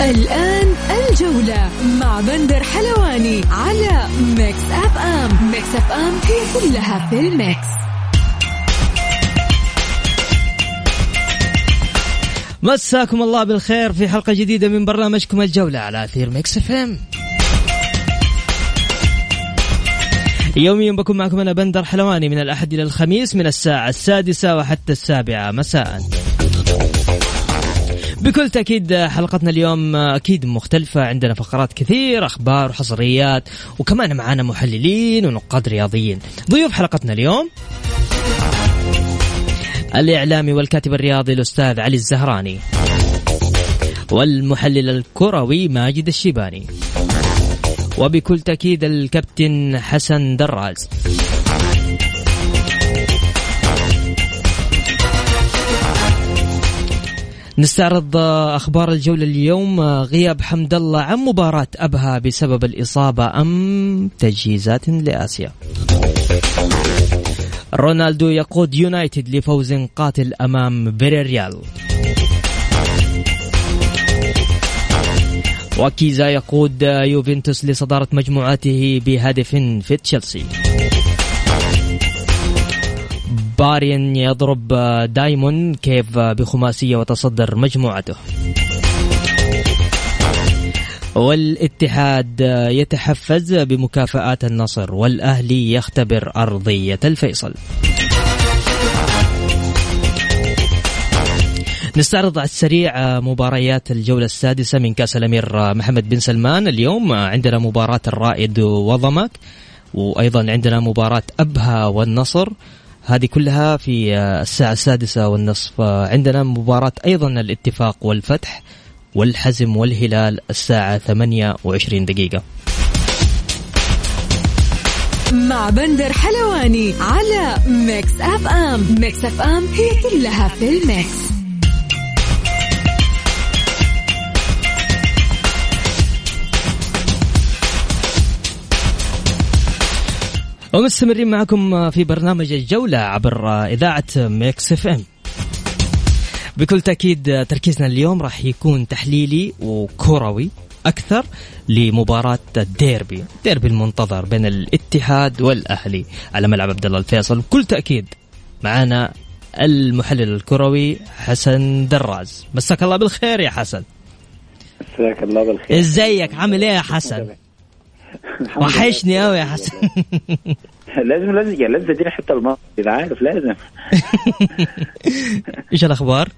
الآن الجولة مع بندر حلواني على Mix FM. Mix FM هي كلها في ال Mix. مساكم الله بالخير في حلقة جديدة من برنامجكم الجولة على أثير Mix FM. يوميا بكون معكم أنا بندر حلواني من الأحد إلى الخميس من الساعة السادسة وحتى السابعة. مساءً. بكل تأكيد حلقتنا اليوم أكيد مختلفة. عندنا فقرات كثير أخبار وحصريات وكمان معانا محللين ونقاد رياضيين. ضيوف حلقتنا اليوم الإعلامي والكاتب الرياضي الأستاذ علي الزهراني والمحلل الكروي ماجد الشيباني وبكل تأكيد الكابتن حسن دراز. نستعرض أخبار الجولة اليوم غياب حمد الله عن مباراة أبها بسبب الإصابة أم تجهيزات لآسيا. رونالدو يقود يونايتد لفوز قاتل أمام فيريال. وكيزا يقود يوفنتوس لصدارة مجموعته بهدف في تشيلسي. بارين يضرب دايمون كيف بخماسية وتصدر مجموعته. والاتحاد يتحفز بمكافآت النصر والأهلي يختبر أرضية الفيصل. نستعرض على السريع مباريات الجولة السادسة من كأس الأمير محمد بن سلمان. اليوم عندنا مباراة الرائد وضمك وأيضا عندنا مباراة أبها والنصر. هذه كلها في الساعة السادسة والنصف. عندنا مباراة أيضا الاتفاق والفتح والحزم والهلال الساعة 28 دقيقة. مع بندر حلواني على Mix FM. Mix FM هي كلها في ال Mix. ومستمرين معكم في برنامج الجولة عبر إذاعة Mix FM. بكل تأكيد تركيزنا اليوم راح يكون تحليلي وكروي أكثر لمباراة الديربي الديربي المنتظر بين الاتحاد والأهلي على ملعب عبد الله الفيصل. بكل تأكيد معنا المحلل الكروي حسن دراز. مساك الله بالخير يا حسن. مساك الله بالخير. إزيك؟ عامل إيه يا حسن؟ وحشني قوي يا حسن. لازم لازم يعني لازم تديني حتى الماضي إذا عارف لازم. إيش الأخبار؟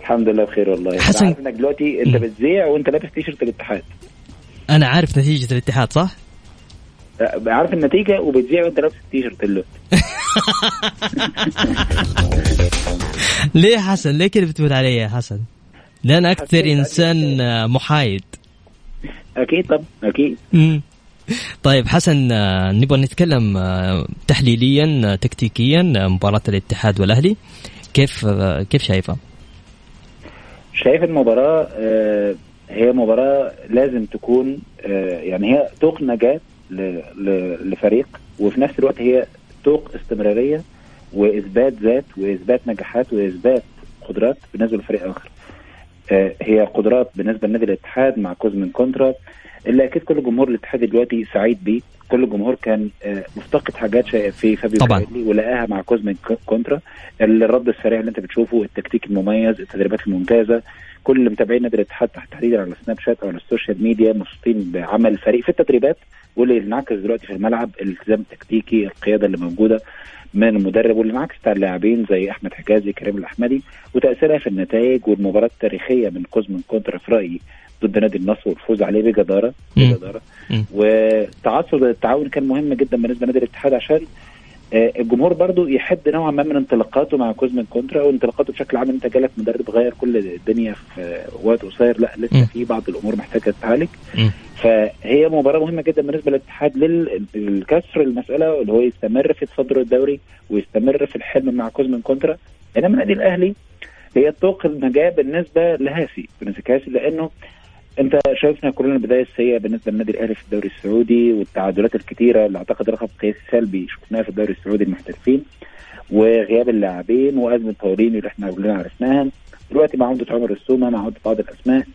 الحمد لله بخير والله. حسن. عارف إنك دلوقتي أنت بتذيع وأنت لابس تيشرت الاتحاد. أنا عارف نتيجة الاتحاد صح؟ عارف النتيجة وبتذيع وأنت لابس التيشيرت اللوت ليه حسن؟ ليه كده بتقول علي يا حسن؟ لأن أكثر إنسان محايد. أكيد طب أكيد مم. طيب حسن نبغى نتكلم تحليليا تكتيكيا مباراة الاتحاد والأهلي كيف كيف شايفها؟ شايف المباراة هي مباراة لازم تكون يعني هي طوق نجاة لفريق وفي نفس الوقت هي طوق استمرارية وإثبات ذات وإثبات نجاحات وإثبات قدرات بالنسبة لفريق آخر هي قدرات بالنسبة لنادي الاتحاد مع كوزمين كونترا اللي أكيد كل جمهور الاتحاد دلوقتي سعيد بيه. كل الجمهور كان مفتقد حاجات في فابيو طبعا. ولقاها مع كوزمين كونترا. الرد السريع اللي أنت بتشوفه التكتيك المميز التدريبات الممتازة. كل متابعين نادي الاتحاد تحت تحديدا على Snapchat أو على ال social media مبسوطين بعمل الفريق في التدريبات واللي انعكس دلوقتي في الملعب الالتزام التكتيكي القيادة اللي موجودة من المدرب واللي انعكس على اللاعبين زي أحمد حجازي كريم الأحمدي وتأثيرها في النتائج والمباراة التاريخية من كوزمين كونترا في رايي ضد نادي النصر والفوز عليه بجدارة بجدارة. وتعصب التعاون كان مهم جدا بالنسبة لنادي الاتحاد عشان الجمهور برضو يحد نوعا ما من انطلاقاته مع كوزمين كونترا وانطلاقاته بشكل عام أنت جالك مدرب غير كل الدنيا في وقت قصير لا لسه. في بعض الأمور محتاجة تتعالج. فهي مباراة مهمة جدا بالنسبة للاتحاد لل- للكسر المسألة اللي هو يستمر في تصدر الدوري ويستمر في الحلم مع كوزمين كونترا إنما النادي الأهلي هي طوق النجاه بالنسبة لهاسي بالنسبة لهاسي لأنه انت شايفنا كلنا البدايه السيئه بالنسبة للنادي الأهلي في الدوري السعودي والتعادلات الكثيره اللي أعتقد رقم قياسي سلبي شفناها في الدوري السعودي المحترفين وغياب اللاعبين وأزمة باولينيو اللي إحنا كلنا عرفناها دلوقتي مع عوده عمر السومة مع عوده بعض الأسماء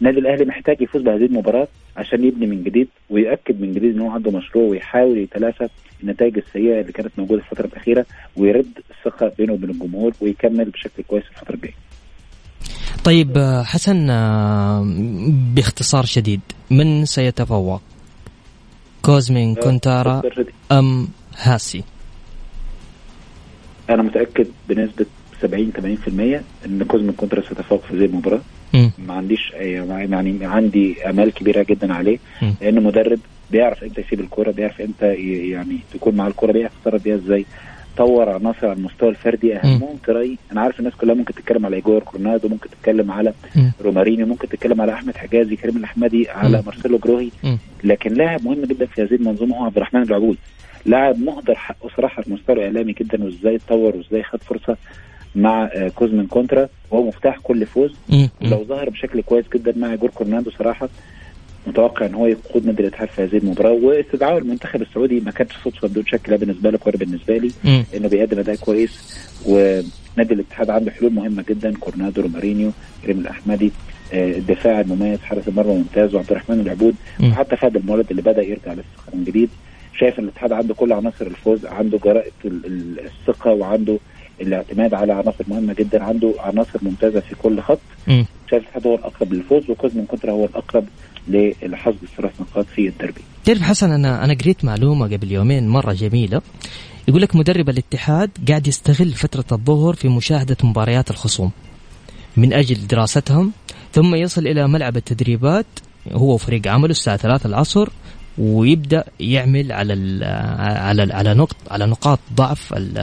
النادي الأهلي محتاج يفوز بهذه المباراة عشان يبني من جديد ويأكد من جديد إن هو عنده مشروع ويحاول يتلافى النتائج السيئة اللي كانت موجودة الفترة الأخيرة ويرد الثقة بينه وبين الجمهور ويكمل بشكل كويس الفترة الجاية. طيب آه، حسن آه، باختصار شديد من سيتفوق كوزمين كونترا ام هاسي أنا متاكد بنسبه 70 80% ان كوزمين كونترا سيتفوق في هذه المباراه. ما عنديش يعني عندي امال كبيره جدا عليه. لأنه مدرب بيعرف إمتى يسيب الكوره بيعرف إمتى يعني تكون مع الكوره بيعرف يتصرف بيها إزاي طور عناصر على المستوى الفردي اهمهم تراي أنا عارف الناس كلها ممكن تتكلم على ايجور كورنادو ممكن تتكلم على مم. رومارينيو ممكن تتكلم على أحمد حجازي كريم الأحمدي على. مارسيلو جروهي. لكن لاعب مهم جدا في هذه المنظومة هو عبد الرحمن العبود لاعب مهدر حقه صراحة على المستوى الإعلامي جدا وإزاي اتطور وإزاي خد فرصة مع آه، كوزمين كونترا وهو مفتاح كل فوز. ولو ظهر بشكل كويس جدا مع ايجور كورنادو صراحة متوقع إن هو يقود نادي الاتحاد في هذه المباراة. واستدعاء المنتخب السعودي ما كانش صدفه بدون شك لا بالنسبة لك ولا بالنسبة لي. مم. إنه بيقدم أداء كويس. ونادي الاتحاد عنده حلول مهمة جدا. كورنادو رومارينيو كريم الأحمدي آه، الدفاع المميز حارس المرمى ممتاز وعبد الرحمن العبود. وحتى فهد المولد اللي بدأ يرجع للثقه من جديد. شايف إن الاتحاد عنده كل عناصر الفوز عنده جرأة ال- ال- الثقة وعنده الاعتماد على عناصر مهمة جدا. عنده عناصر ممتازة في كل خط. شايف الاتحاد هو الأقرب للفوز وكوزمين كونترا هو الأقرب لحصد الثلاث نقاط في الدربي. تعرف حسن أنا أنا قريت معلومة قبل يومين مرة جميلة. يقول لك مدرب الاتحاد قاعد يستغل فترة الظهر في مشاهدة مباريات الخصوم من أجل دراستهم ثم يصل إلى ملعب التدريبات هو وفريق عمله الساعة 3 العصر. ويبدأ يعمل على ال على ال على نقط على نقاط ضعف ال-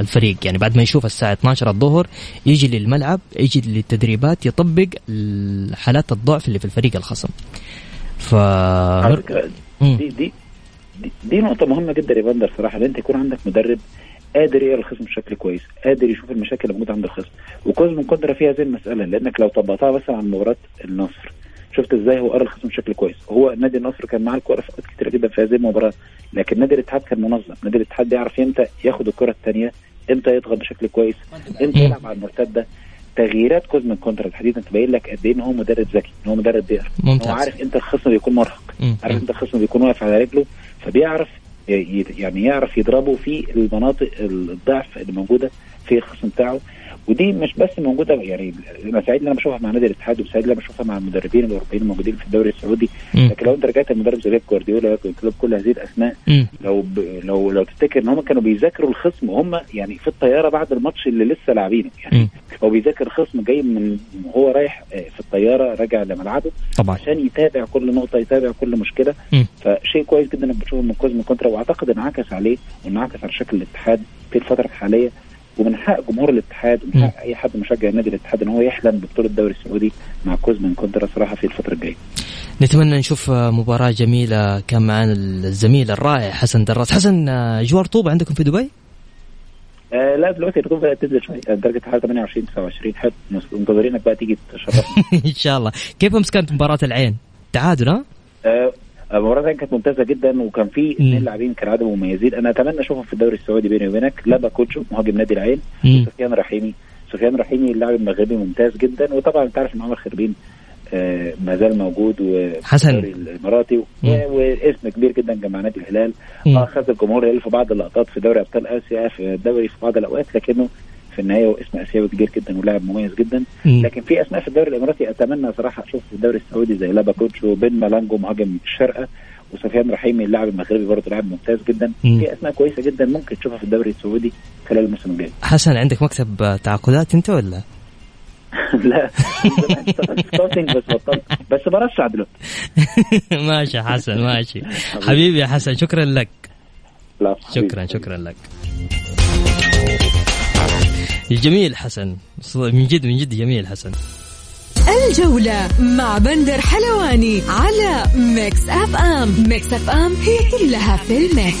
الفريق يعني بعد ما يشوف الساعة 12 الظهر يجي للملعب يجي للتدريبات يطبق ال- حالات الضعف اللي في الفريق الخصم ف على. دي دي دي, دي نقطة مهمة جدا يا بندر صراحة ان أنت يكون عندك مدرب قادر يقرأ الخصم بشكل كويس، قادر يشوف المشاكل اللي موجودة عند الخصم، وكوزمين كونترا فيها هذه المسألة لأنك لو طبقتها مثلا عن مباراة النصر شفت إزاي هو قرا الخصم بشكل كويس، هو نادي النصر كان معاه الكورة في اوقات كتيرة جدا في هذه المباراة، لكن نادي الاتحاد كان منظم، نادي الاتحاد بيعرف إمتى ياخد الكرة الثانية، إمتى يضغط بشكل كويس، إمتى. يلعب على المرتدة، تغييرات كوزمين كونترا تحديدا تبين لك قد إيه إن هو مدرب ذكي، إن هو مدرب ممتاز. هو عارف إمتى الخصم بيكون مرهق،. عارف إمتى الخصم بيكون واقف على رجله فبيعرف يعني يعرف يضربه في المناطق الضعف اللي موجودة في الخصم بتاعه ودي مش بس موجودة يعني سعيد إن أنا بشوفها مع نادي الاتحاد وسعيد إن أنا بشوفها مع المدربين الأوروبيين الموجودين في الدوري السعودي مم. لكن لو أنت رجعت المدرب زي بيب جوارديولا كلوب كل هذه الأسماء مم. لو ب... لو لو تفتكر إن هم كانوا بيذاكروا الخصم وهم يعني في الطيارة بعد الماتش اللي لسه لاعبينه يعني مم. هو بيذاكر خصم جاي من وهو رايح آه، في الطيارة راجع لملعبه طبعا عشان يتابع كل نقطة يتابع كل مشكلة مم. فشيء كويس جدا إنك بتشوفه من كوزمين كونترا وأعتقد انعكس عليه وانعكس على شكل الاتحاد في الفترة الحالية ومن حق جمهور الاتحاد ومن. حق أي حد مشجع نادي الاتحاد إن هو يحلم ببطولة الدوري السعودي مع كوزمين كونترا صراحة في الفترة الجاية. نتمنى نشوف مباراة جميلة كان معنا الزميل الرائع حسن دراز حسن آه، جو رطوبة عندكم في دبي؟ آه لا دلوقتي الرطوبه بدات تنزل شوية درجة الحراره 28 29 حلو منتظرينك بقى تيجي تشرفنا. إن شاء الله كيف أمس كانت مباراة العين؟ تعادل ها؟ آه، المباراة دي كانت ممتازة جدا وكان في اثنين. لاعبين كالعادة مميزين أنا أتمنى أشوفهم في الدوري السعودي بيني وبينك لابا كوتشو مهاجم نادي العين. وسفيان رحيمي سفيان رحيمي اللاعب المغربي ممتاز جدا وطبعا أنت عارف إن عمر خربين آه، ما زال موجود حسن. الإماراتي. واسم كبير جدا جمع نادي الهلال. آه خد الجمهور يلف بعض اللقطات في دوري أبطال آسيا في الدوري في بعض الأوقات لكنه في النهاية هو اسم اسيوي كبير جدا ولاعب مميز جدا. لكن في اسماء في الدوري الإماراتي أتمنى صراحة أشوف في الدوري السعودي زي لابا كودجو بن مالانجو مهاجم الشارقة وسفيان رحيمي اللاعب المغربي برضه لاعب ممتاز جدا. مم. في اسماء كويسة جدا ممكن تشوفها في الدوري السعودي خلال الموسم الجاي. حسن عندك مكتب تعاقدات أنت ولا؟ لا بس بطلت. بس برشح دلوقتي. ماشي حسن ماشي. حبيبي يا حسن شكرا لك. لا شكرا شكرا لك. جميل حسن. من جد من جد جميل حسن. الجولة مع بندر حلواني على Mix FM. Mix FM هي كلها في ال mix.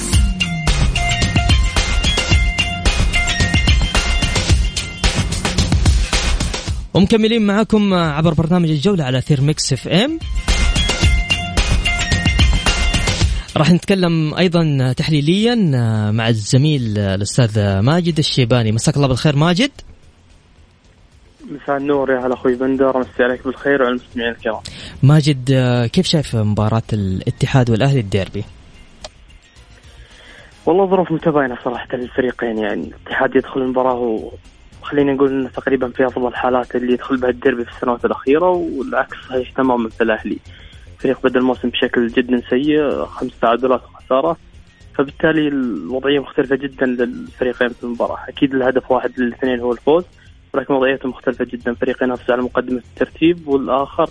ومكملين معكم عبر برنامج الجولة على أثير Mix FM. راح نتكلم أيضا تحليليا مع الزميل الأستاذ ماجد الشيباني مساك الله بالخير ماجد مساء النور يا هلا أخوي بندر امسي عليك بالخير وعلى المستمعين الكرام. ماجد كيف شايف مباراة الاتحاد والأهلي الديربي؟ والله ظروف متباينة صراحة للفريقين يعني الاتحاد يدخل المباراة وخلينا نقول إنه تقريبا في أفضل الحالات اللي يدخل بها الديربي في السنوات الأخيرة والعكس صحيح تماما في الأهلي. الفريق بدأ الموسم بشكل جدا سيء خمس تعادلات وخسارة فبالتالي الوضعية مختلفة جدا للفريقين في المباراة، أكيد الهدف واحد للاثنين هو الفوز ولكن وضعيته مختلفة جدا فريق ينافس على مقدمة الترتيب والآخر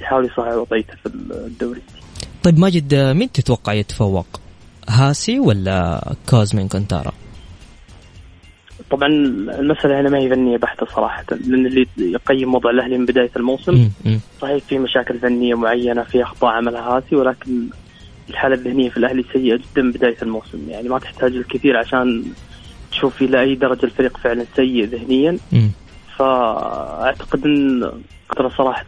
يحاول يصحح وضعيته في الدوري طيب ماجد مين تتوقع يتفوق؟ هاسي ولا كوزمين كونتارا؟ طبعا المسألة هنا ما هي فنية بحتة صراحة لأن اللي يقيم وضع الأهلي من بداية الموسم صحيح في مشاكل فنية معينة في أخطاء عملها هاسي ولكن الحالة الذهنية في الأهلي سيئة جدا من بداية الموسم يعني ما تحتاج الكثير عشان تشوف إلى أي درجة الفريق فعلا سيء ذهنيا. فأعتقد إن قدر صراحة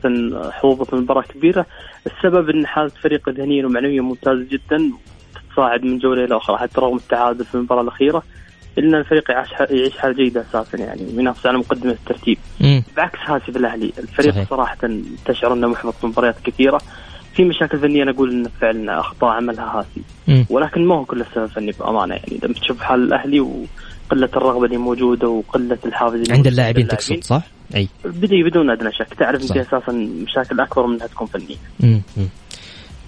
حظوظة في المباراه كبيرة. السبب إن حالة فريق ذهنيا ومعنويا ممتازه جدا تتصاعد من جولة إلى أخرى حتى رغم التعادل في المباراة الأخيرة. الا الفريق يعيش حاله جيده أساسا يعني وينافس على مقدمة الترتيب مم. بعكس هاسي في الأهلي الفريق صحيح. صراحة تشعر إنه محبط في مباريات كثيرة في مشاكل فنية نقول إن فعلا أخطاء عملها هاسي مم. ولكن ما هو كل السبب فني بأمانة يعني لما تشوف حال الأهلي وقلة الرغبة اللي موجودة وقلة الحافز اللي عند اللاعبين تقصد صح؟ أي بدون أدنى شك تعرف. أنت أساسا مشاكل أكبر منها تكون فنية مم. مم.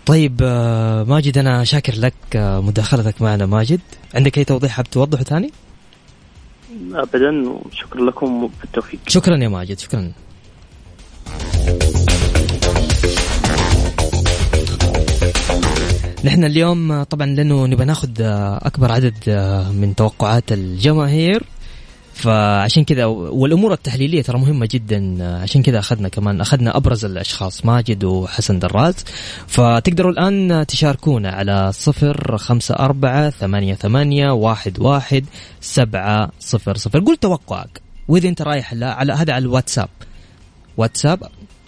طيب آه، ماجد أنا شاكر لك آه، مداخلتك معنا. ماجد عندك أي توضيح حاب توضحه ثاني؟ ابدا وشكرا لكم وبالتوفيق شكرا يا ماجد شكرا. نحن اليوم آه، طبعا لأنه نبغى ناخذ أكبر عدد من توقعات الجماهير. فعشان كذا والأمور التحليلية ترى مهمة جدا. عشان كذا أخذنا كمان أخذنا أبرز الأشخاص ماجد وحسن دراز. فتقدروا الآن تشاركونا على صفر خمسة أربعة ثمانية ثمانية واحد واحد سبعة صفر صفر. قول توقعك. وإذا أنت رايح لا- على هذا على الواتساب. واتساب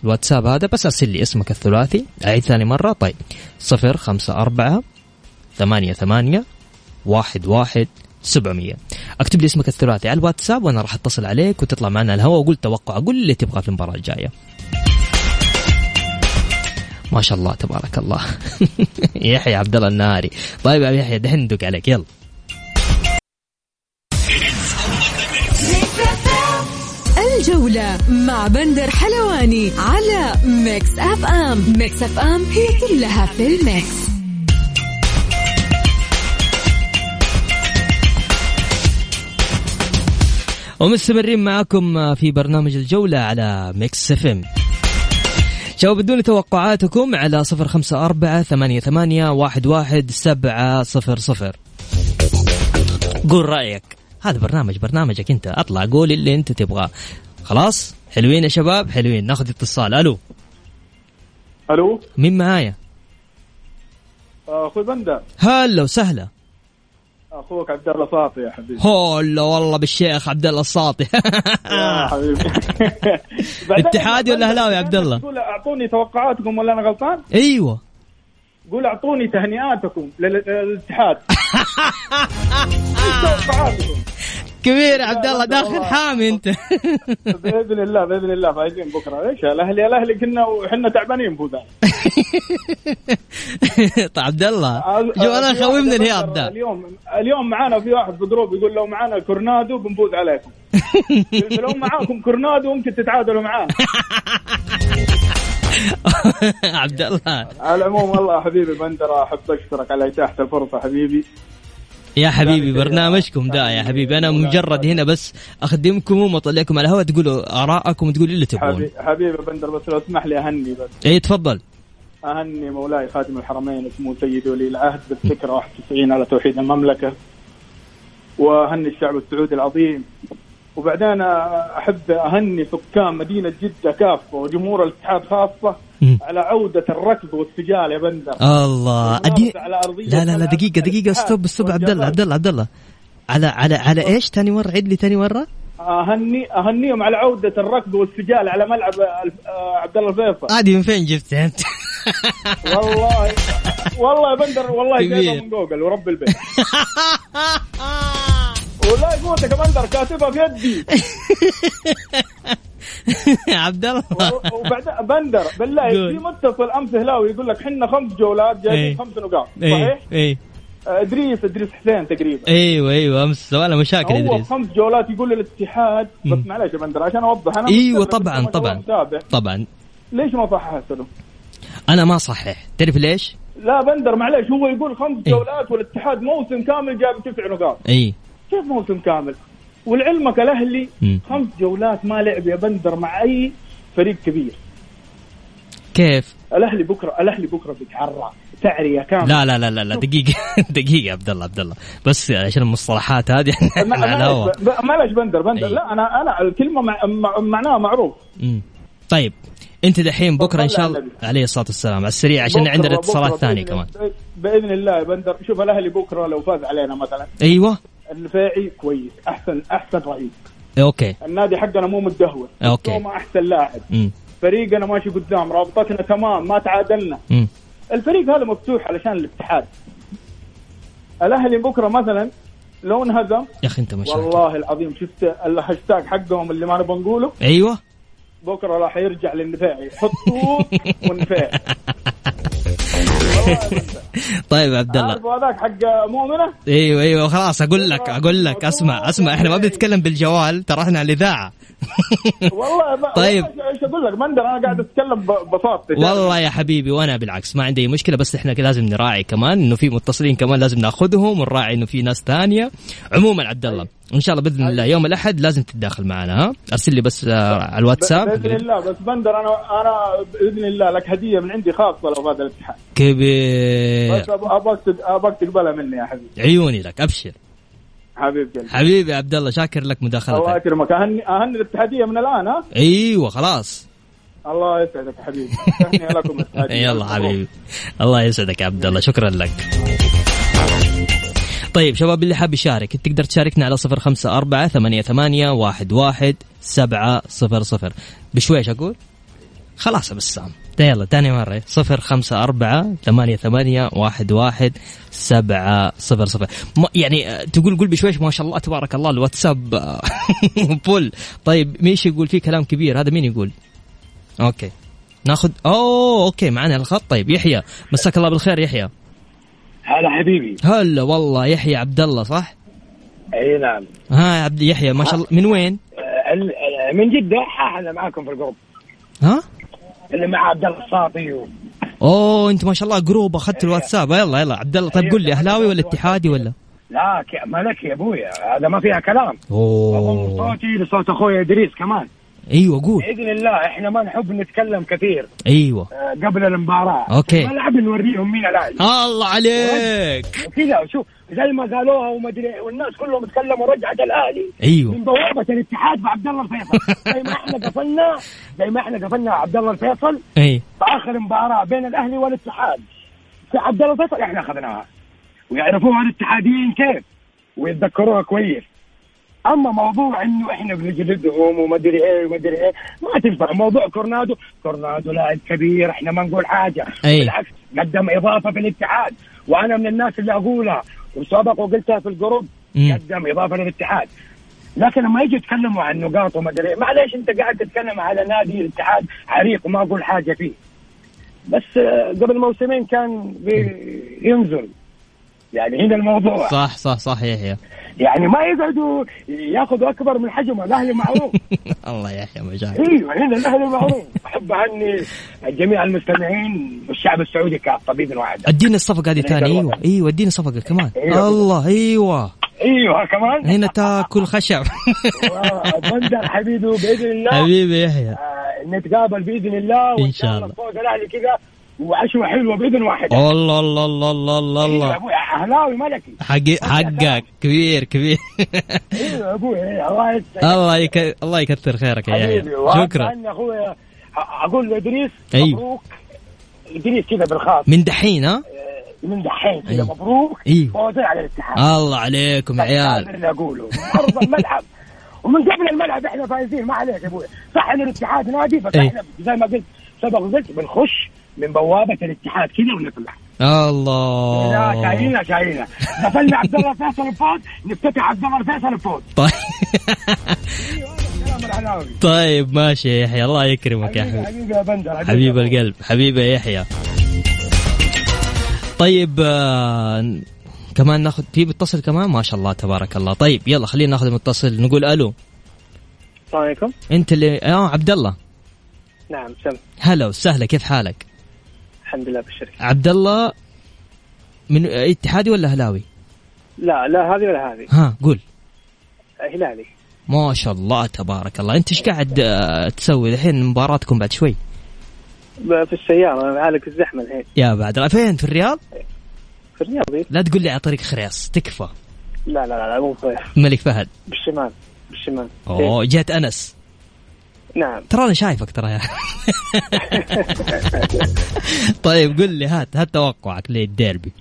الواتساب هذا بس أرسل لي اسمك الثلاثي. أعيد ثاني مرة. طيب. صفر خمسة أربعة ثمانية ثمانية واحد واحد سبعمية. اكتب لي اسمك الثلاثي على الواتساب وأنا راح اتصل عليك وتطلع معنا الهواء وقول توقع قول اللي تبغاه في المباراة الجاية. ما شاء الله تبارك الله. يحيى عبد الله الناري. طيب يا يحيى دحين ندق عليك. يلا. الجولة مع بندر حلواني على Mix FM. Mix FM هي كلها في ال mix. ومستمرين معكم في برنامج الجولة على Mix FM. شباب بدون توقعاتكم على صفر خمسة أربعة ثمانية ثمانية واحد واحد سبعة صفر صفر. قول رأيك هذا برنامج برنامجك أنت. أطلع قول اللي أنت تبغاه. خلاص؟ حلوين يا شباب؟ حلوين. ناخذ اتصال. ألو. ألو. مين معايا؟ أخوي بندر. هلا وسهلا. أخوك عبد الله صافي يا حبيبي. هلا والله بالشيخ عبد الله الساطي. يا حبيبي. اتحادي ولا أهلاوي يا عبد الله؟ قول أعطوني توقعاتكم ولا أنا غلطان؟ أيوه. قول أعطوني تهنئاتكم لل- للاتحاد. توقعاتكم. كبير عبد الله داخل. حامي أنت. بإذن الله بإذن الله فايزين بكرة. إيش الأهلي؟ الأهلي كنا وحنا تعبانين فوزان طيب عبد الله. جو أنا خوي من بندر ده. اليوم اليوم معانا في واحد في group يقول لو معانا كورنادو بنفوز عليكم. لو معاكم كورنادو ممكن تتعادلوا معانا. عبد الله. على العموم والله حبيبي بندر احب أشكرك على إتاحة الفرصة حبيبي. يا حبيبي برنامجكم ده يا حبيبي. أنا مجرد هنا بس أخدمكم واطلعكم على الهواء تقولوا ارائكم وتقولوا اللي تبغون. حبيبي, حبيبي بندر بس لو تسمح لي أهني بس. اي تفضل. أهني مولاي خادم الحرمين اسمه سيد ولي العهد بالذكرى 91 على توحيد المملكة. وأهني الشعب السعودي العظيم. وبعدين أحب أهني سكان مدينة جدة كافة وجمهور الاتحاد خاصة. على عودة الركض والسجال يا بندر. الله. أدي... على أرضية لا لا لا دقيقة دقيقة stop stop عبد الله عبد الله عبد الله على على على إيش ثاني مرة؟ عيد لي ثاني مرة. أهني أهنيهم على عودة الركض والسجال على ملعب آه، عبد الله الفيصل عادي من فين جبتها أنت؟ والله والله يا بندر والله. جايبها من جوجل ورب البيت. والله قوتك يا بندر كاتبها في يدي عبد الله و- وبعدين بندر بالله. في متصل أمس هلاوي يقول لك حنا خمس جولات إيه. جايبين خمس نقاط اي صحيح؟ اي آه، إدريس إدريس حسين تقريبا أيوه أيوه أمس سؤال مشاكل هو إدريس خمس جولات يقول للاتحاد بس. معلش يا بندر عشان أوضح أنا أيوه طبعا طبعا طبعا ليش ما صححت؟ أنا ما صحح تعرف ليش؟ لا بندر معلش هو يقول خمس إيه. جولات والاتحاد موسم كامل جاب تسع نقاط اي كيف موسم كامل؟ ولعلمك الاهلي. خمس جولات ما لعب يا بندر مع أي فريق كبير. كيف؟ الأهلي بكره الأهلي بكرة بيتعرى. تعرية كاملة. لا لا لا لا, لا دقيقة. دقيقة يا عبد الله عبد الله. بس عشان المصطلحات هذه. إحنا على الهواء. معلش بندر؟ بندر إيه. لا أنا أنا الكلمة مع مع معناها معروف. مم. طيب أنت دحين بكرة إن شاء الله عليه الصلاة والسلام. على السريع عشان عندنا اتصالات ثانية كمان. بإذن الله يا بندر. شوف الأهلي بكرة لو فاز علينا مثلا. أيوه. النفاعي كويس. احسن أحسن رئيس. okay. النادي حقنا مو متدهور. okay. توما أحسن لاعب. فريقنا ماشي قدام. رابطتنا تمام. ما تعادلنا. امم الفريق هذا مفتوح علشان الاتحاد. الأهلي بكرة مثلا لو انهزم. يا أخي أنت مشاكل والله العظيم شفت الهاشتاج حقهم اللي ما نبغى نقوله. أيوه. بكرة راح يرجع للنفاعي حطوه والنفاعي. طيب عبد الله. هذاك حق مؤمنة؟ أيوه أيوه خلاص أقول لك أقول لك أسمع أسمع إحنا ما بنتكلم بالجوال ترى إحنا على الإذاعة. والله طيب. إيش أقول لك؟ بندر أنا قاعد أتكلم ببساطه والله يا حبيبي وأنا بالعكس ما عندي أي مشكلة بس إحنا لازم نراعي كمان إنه في متصلين كمان لازم نأخذهم ونراعي إنه في ناس ثانية. عموما عبد الله إن شاء الله بإذن الله يوم الأحد لازم تتداخل معنا ها؟ أرسل لي بس آه، على الواتساب. بإذن الله بس بندر أنا أنا بإذن الله لك هدية من عندي خاصة لو فاز الاتحاد. كبير. بس ابغاك ابغاك تقبلها مني يا حبيبي. عيوني لك أبشر. حبيب قلبي حبيبي يا عبد الله شاكر لك الله مداخلتك يكرمك. أهني أهني الاتحاديه من الآن ها؟ أيوه خلاص. الله يسعدك حبيبي. لكم يلا حبيبي. الله يسعدك يا عبد الله شكرا لك. طيب شباب اللي حاب يشارك تقدر تشاركنا على صفر خمسة أربعة ثمانية, ثمانية واحد, واحد سبعة صفر صفر. بشويش أقول؟ خلاص بسام. يلا تاني مرة. صفر خمسة أربعة ثمانية ثمانية واحد واحد سبعة صفر صفر. يعني آه، تقول قول بشويش ما شاء الله تبارك الله الواتساب آه، فل. طيب ميش يقول فيه كلام كبير؟ هذا مين يقول؟ okay. ناخذ أوه okay معنا الخط. طيب يحيى. مساك الله بالخير يحيى. هلا حبيبي. هلا والله يحيى عبد الله صح؟ اي نعم. ها يا عبد يحيى ما شاء الله. من وين؟ آه، آه، من جدة. ها أنا معاكم في ال group. ها؟ اللي مع عبد الله الصاطي و... أوه أنت ما شاء الله group أخذت الواتساب. يلا يلا. عبد الله طيب قول لي أهلاوي ولا اتحادي ولا؟ لا ك- مالك يا أبويا. هذا ما فيها كلام. أوه. صوتي لصوت أخوي إدريس كمان. أيوه قول. بإذن الله إحنا ما نحب نتكلم كثير. أيوه. آه، قبل المباراة. أوكي. الملعب نوريهم مين الاهلي الله عليك. وكذا شوف زي ما قالوها وما أدري والناس كلهم تكلموا رجعت الاهلي أيوه. من بوابة الاتحاد بعبد الله الفيصل. زي ما إحنا قفلنا زي ما إحنا قفلنا عبد الله الفيصل. أي. في آخر مباراة بين الأهلي والاتحاد. في عبد الله الفيصل إحنا أخذناها. ويعرفوها الاتحاديين كيف ويتذكروها كويس. أما موضوع إنه إحنا بنجلدهم وما أدري إيه وما أدري إيه ما تنفع. موضوع كورنادو. كورنادو لاعب كبير إحنا ما نقول حاجة. أي. بالعكس قدم إضافة في الاتحاد. وأنا من الناس اللي أقولها وسبق وقلتها في ال group. قدم إضافة للاتحاد. لكن لما يجي يتكلموا عن نقاط وما أدري إيه، معليش أنت قاعد تتكلم على نادي الاتحاد عريق وما أقول حاجة فيه. بس آه، قبل موسمين كان بي- ينزل. يعني هنا الموضوع. صح صح صح يحيى يعني ما يقعدوا ياخذوا أكبر من حجمه الأهلي معروف. الله يا يحيى مجاك أيوه هنا الأهلي معروف. أحب أهني جميع المستمعين والشعب السعودي باذن واحد. اديني الصفقة هذه ثاني أيوه أيوه اديني صفقة كمان. أيوة. الله أيوه. أيوه كمان. هنا تاكل خشب. بندر حبيبي بإذن الله. حبيبي يحيى. آه، نتقابل بإذن الله وإن شاء الله. فوز الأهلي كذا. وعشوه حلوة بإذن واحد. الله الله الله الله الله أيوه الله. أبوي أهلاوي ملكي. حقي حقك. كبير كبير. أيوه أبوي إيه، الله يسعدك الله يك... الله يكثر خيرك يا حبيبي شكرا. أخوي أقول لإدريس أيوه. مبروك. إدريس كذا بالخاص. من دحين ها؟ من دحين كذا أيوه. مبروك. أيوه. فوزي على الاتحاد. الله عليكم يا عيال. اللي أقوله. ارض الملعب. ومن قبل الملعب إحنا فايزين ما عليك يا أبوي. صح ان الاتحاد نادي بس أي. إحنا زي ما قلت سبق قلت بنخش من بوابة الاتحاد كذا ونطلع الله. لا شايلنا شايلنا. قفلنا عبد الله فيصل الفوز نفتتح عبد الله فيصل الفوز. طيب. طيب ماشي يا يحيى الله يكرمك يا حبيبي حبيبي. يا بندر حبيب القلب حبيبي يا يحيى. طيب آه كمان ناخذ في بتصل كمان؟ ما شاء الله تبارك الله. طيب يلا خلينا ناخذ المتصل نقول ألو. السلام عليكم. أنت اللي آه عبد الله. نعم سم هلا وسهلا كيف حالك؟ الحمد لله بالشركة. عبد الله من اتحادي ولا هلاوي لا لا هذه ولا هذه. ها قول. هلالي. ما شاء الله تبارك الله. انت إيش قاعد آه، تسوي الحين مباراتكم بعد شوي؟ في السيارة أنا بعالج الزحمة الحين. يا بعد فين؟ في الرياض؟ في الرياض إيه؟ لا تقول لي على طريق خريص تكفى. لا لا لا, مو طيب الملك فهد. بالشمال بالشمال. أوه جهه أنس. نعم. ترى أنا شايفك ترى. يا طيب قل لي هات هات توقعك للديربي.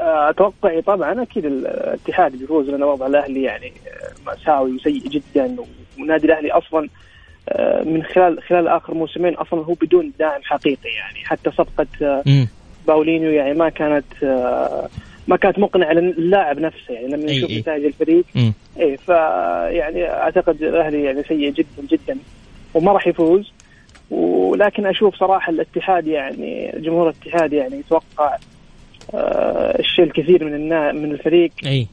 آه، أتوقع طبعا أكيد الاتحاد بيفوز لأن وضع الأهلي يعني آه، مأساوي وسيء جدا. ونادي الأهلي أصلا آه، من خلال خلال آخر موسمين أصلا هو بدون داعم حقيقي يعني. حتى صفقة باولينيو يعني ما كانت ما كانت مقنعة للاعب نفسه يعني. لما نشوف. نتائج الفريق إيه فيعني أعتقد الأهلي يعني سيء جدا جدا. وما راح يفوز. ولكن أشوف صراحة الاتحاد يعني جمهور الاتحاد يعني يتوقع آه، الشيء الكثير من النا من الفريق. أي.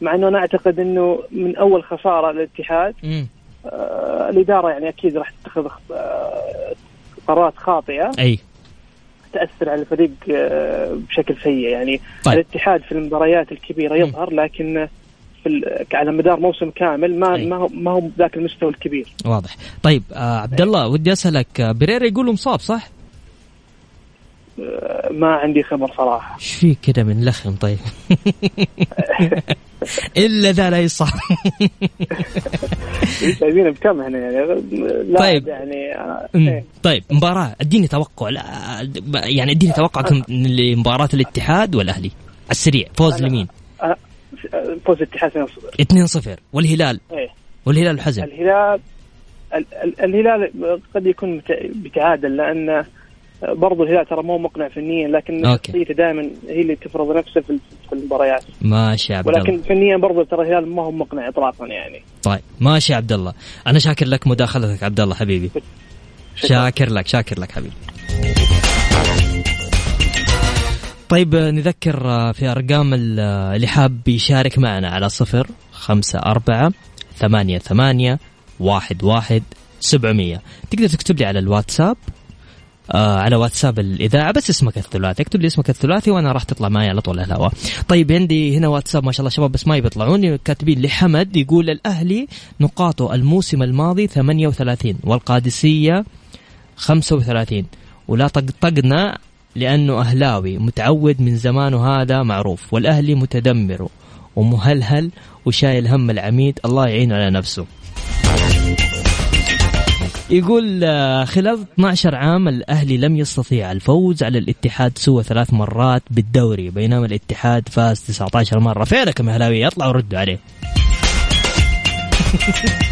مع إنه أنا أعتقد إنه من أول خسارة للاتحاد آه، الإدارة يعني أكيد راح تتخذ آه، قرارات خاطئة. أي. تأثر على الفريق بشكل سيء. يعني طيب. الاتحاد في المباريات الكبيرة يظهر لكن في على مدار موسم كامل ما أي. ما هو ما هو ذاك المستوى الكبير واضح طيب آه عبد الله ودي أسألك آه، بريرا يقولوا مصاب صح؟ آه، ما عندي خبر صراحة إيش فيك كذا من لخم طيب إلا ذا لا يصح جايبين بكم إحنا يعني لا طيب. يعني آه،. إيه. طيب مباراة أديني توقع لا يعني أديني توقعكم لمباراة الاتحاد والأهلي على السريع فوز لمين؟ فوز الاتحاد 2-0 2-0 والهلال؟ إيه. والهلال الحزم الهلال ال- ال- الهلال قد يكون بتعادل لأن برضو الهلال ترى مو مقنع فنيا لكن. شخصيته دائما هي اللي تفرض نفسها في المباريات. ماشي عبد الله. ولكن فنيا برضو ترى الهلال ما هو مقنع اطلاقا يعني. طيب. ماشي يا عبد الله. أنا شاكر لك مداخلتك عبد الله حبيبي. شاكر لك شاكر لك حبيبي. طيب نذكر آه، في أرقام آه، اللي حاب يشارك معنا على صفر خمسة أربعة ثمانية ثمانية واحد واحد سبعمية. تقدر تكتب لي على الواتساب آه على واتساب الإذاعة بس اسمك الثلاثي. اكتب لي اسمك الثلاثي وأنا راح تطلع معي على طول الهواء. طيب عندي هنا واتساب ما شاء الله شباب بس ما يبيطلعون كاتبين لحمد يقول الأهلي نقاطه الموسم الماضي 38 والقادسية 35 ولا طقطقنا لأنه أهلاوي متعود من زمان وهذا معروف والأهلي متدمر ومهلهل وشايل هم العميد الله يعينه على نفسه. يقول آه، خلال 12 عام الأهلي لم يستطيع الفوز على الاتحاد سوى ثلاث مرات بالدوري بينما الاتحاد فاز 19 مرة. فعلكم يا أهلاوية اطلعوا ردوا عليه.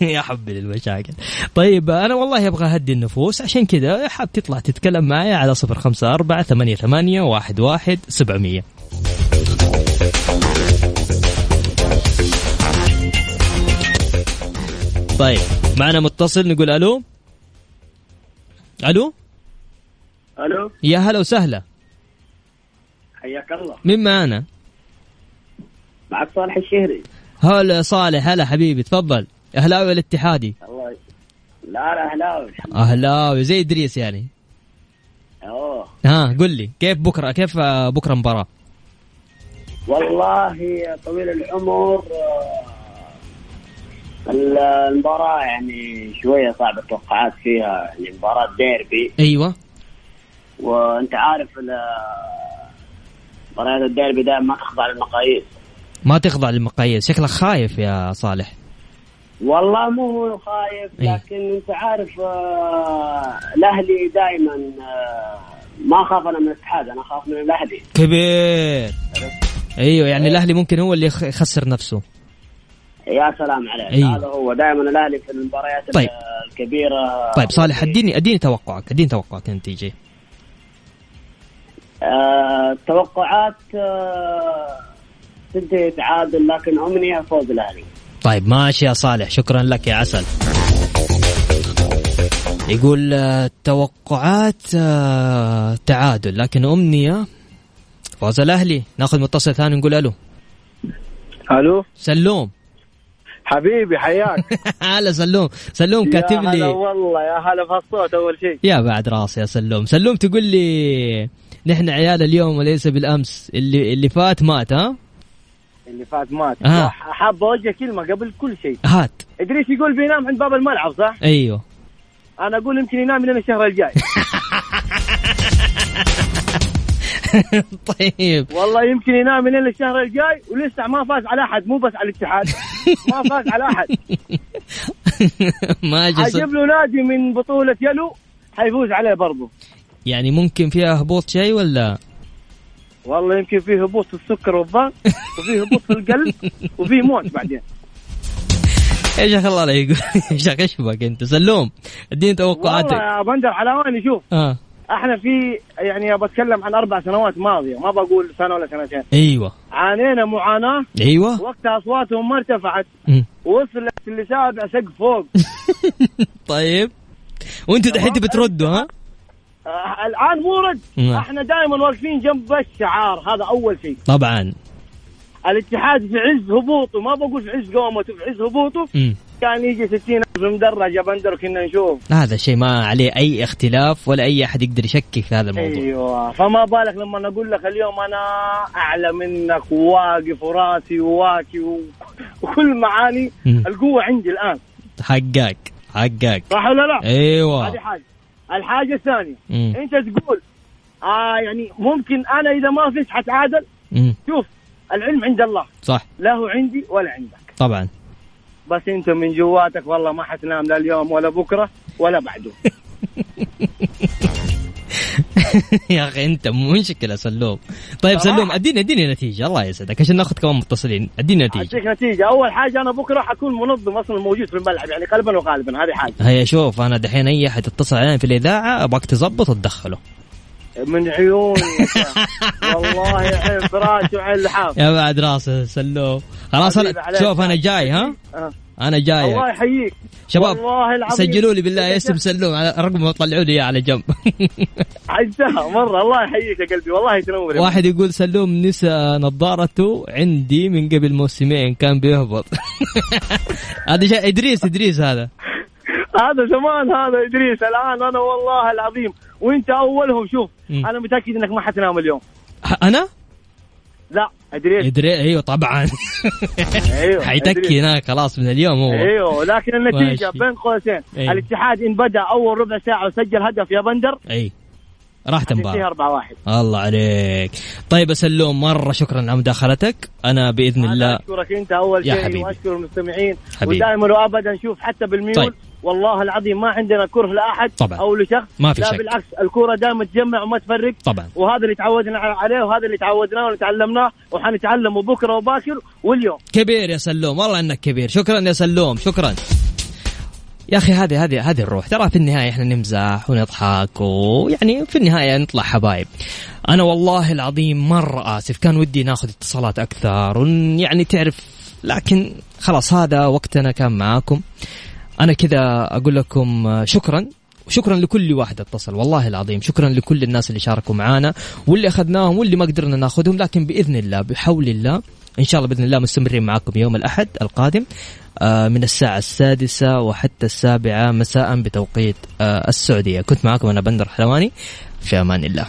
يا حبي للمشاكل. طيب أنا والله أبغى أهدي النفوس عشان كذا حاب تطلع تتكلم معي على صفر خمسة أربعة ثمانية ثمانية واحد واحد سبعمية. طيب معنا متصل نقول ألو؟ ألو؟ ألو؟ يا هلا وسهلا. حياك الله. مين معنا؟ معك صالح الشهري. هلا صالح هلا حبيبي تفضل. أهلاوي ولا اتحادي؟ الله لا لا أهلاوي. الحمد أهلاوي. زي إدريس يعني. أوه. ها قل لي كيف بكرة كيف بكرة مباراة؟ والله طويل العمر آه، المباراة يعني شوية صعب التوقعات فيها يعني مباراة ديربي. أيوة. وأنت عارف مباريات الديربي دائما ما تخضع للمقاييس. ما تخضع للمقاييس. شكلك خايف يا صالح. والله مو هو خايف إيه. لكن أنت عارف آه، الأهلي دائما آه، ما اخاف أنا من الاتحاد أنا اخاف من الأهلي. كبير. أيوه يعني الأهلي ممكن هو اللي يخ- يخسر نفسه. يا سلام عليك. أيوه. هذا هو دائما الأهلي في المباريات طيب. الكبيرة. طيب صالح أديني أديني توقعك أديني توقعك النتيجه آه، توقعات آه، تنتهي تعادل لكن أمنية فوز الأهلي. طيب ماشي يا صالح. شكرا لك يا عسل. يقول آه، توقعات آه، تعادل لكن أمنية. فوز الأهلي. ناخذ متصل ثاني نقول ألو. ألو؟ سلوم. حبيبي حياك. هلا سلوم. سلوم كاتب يا هلا لي. والله يا هلا في الصوت أول شيء. يا بعد راسي يا سلوم. سلوم تقول لي نحن عيال اليوم وليس بالأمس. اللي اللي فات مات ها؟ اللي فات مات. آه. حاب أوجه كلمة قبل كل شيء. هات. ادريس يقول بينام عند باب الملعب صح؟ أيوه. أنا أقول يمكن ينام لين الشهر الجاي. طيب. والله يمكن ينام لين الشهر الجاي ولسه ما فاز على أحد مو بس على الاتحاد. ما فاز على أحد. ما جس... حجيب له نادي من بطولة يلو حيفوز عليه برضه يعني ممكن فيها هبوط شيء ولا؟ والله يمكن فيه هبوط في السكر والضغط وفيه هبوط في القلب وفيه موت بعدين. إيش أخي الله لا يقول إيش أخي إيش بك أنت. سلوم اديني توقعاتك. والله يا بندر حلاواني شوف آه. إحنا في يعني بتكلم عن أربع سنوات ماضية ما بقول سنة ولا سنتين. أيوه. عانينا معاناة. أيوه. وقتها أصواتهم ما ارتفعت. وصلت اللي سابع سقف فوق. طيب. وأنتوا دحين تبي تردوا ها؟ آه الآن مو رد نعم. إحنا دائما واقفين جنب الشعار هذا أول شيء طبعا الاتحاد في عز هبوطه ما بقول في عز قومته في عز هبوطه مم. كان يجي 60 ألف مدرج بندر كنا نشوف هذا شيء ما عليه أي اختلاف ولا أي أحد يقدر يشكك في هذا الموضوع أيوه فما بالك لما نقول لك اليوم أنا أعلى منك وواقف وراسي وواكي. وكل معاني. القوة عندي الآن حقك حقك صح ولا لا؟ أيوه هذه حاجة الحاجة الثانية. مم. أنت تقول آه يعني ممكن أنا إذا ما فزت حتعادل. شوف العلم عند الله. صح. لا هو عندي ولا عندك. طبعا. بس أنت من جواتك والله ما حتنام لا اليوم ولا بكرة ولا بعده. يا أخي أنت مشكلة سلوم. طيب. سلوم اديني أديني نتيجة الله يسعدك. عشان ناخذ كمان متصلين. أديني نتيجة. أديك نتيجة. أول حاجة أنا بكرة حكون منظم أصلا موجود في الملعب يعني قلبا وقالبا هذه حاجة. هيا شوف أنا دحين أي أحد يتصل علي في الإذاعة أبغاك تظبط وتدخله. من عيوني والله عين فراش وعين لحاف يا بعد راسه سلوم. خلاص أنا. شوف أنا جاي ها؟ آه. أنا جاي الله يحييك. شباب والله العظيم سجلوا لي بالله اسم سلوم على رقم وطلعوا لي إياه على جنب. عزتها مرة. الله يحييك يا قلبي. والله تنور واحد يقول سلوم نسى نظارته عندي من قبل موسمين كان بيهبط. هذا شيء إدريس إدريس هذا. هذا زمان هذا إدريس. الآن أنا والله العظيم وإنت أولهم شوف مم. أنا متأكد إنك ما حتنام اليوم. أنا؟ لا ادريس ادري أيوه طبعا أيوه حيتكي. هناك خلاص من اليوم هو أيوه لكن النتيجة ماشي. بين قوسين أيوه. الاتحاد إن بدأ أول ربع ساعة وسجل هدف يا بندر أي راح تنباع 4 1 الله عليك طيب يا سلوم مرة شكرا على مداخلتك أنا بإذن الله أشكرك أنت أول شيء. وأشكر المستمعين حبيبي. ودائما وابدا نشوف حتى بالميول طيب. والله العظيم ما عندنا كره لأحد طبعا. أو لشخص. ما في لا شك. بالعكس الكوره دائما تجمع وما تفرق. طبعا. وهذا اللي تعودنا عليه وهذا اللي تعودناه وتعلمناه وحنتعلمه بكرة وباكر واليوم. كبير يا سلوم والله إنك كبير. شكرا يا سلوم شكرا. يا أخي هذه هذه هذه الروح. ترى في النهاية إحنا نمزح ونضحك ويعني في النهاية نطلع حبايب. أنا والله العظيم مرة آسف. كان ودي ناخذ اتصالات أكثر يعني تعرف لكن خلاص هذا وقتنا كان معاكم. أنا كذا أقول لكم شكرا. وشكرا لكل واحد اتصل والله العظيم شكرا لكل الناس اللي شاركوا معنا واللي أخذناهم واللي ما قدرنا ناخذهم لكن بإذن الله بحول الله إن شاء الله بإذن الله مستمرين معكم يوم الأحد القادم آه، من الساعة السادسة وحتى السابعة مساء بتوقيت آه، السعودية. كنت معكم أنا بندر حلواني في أمان الله.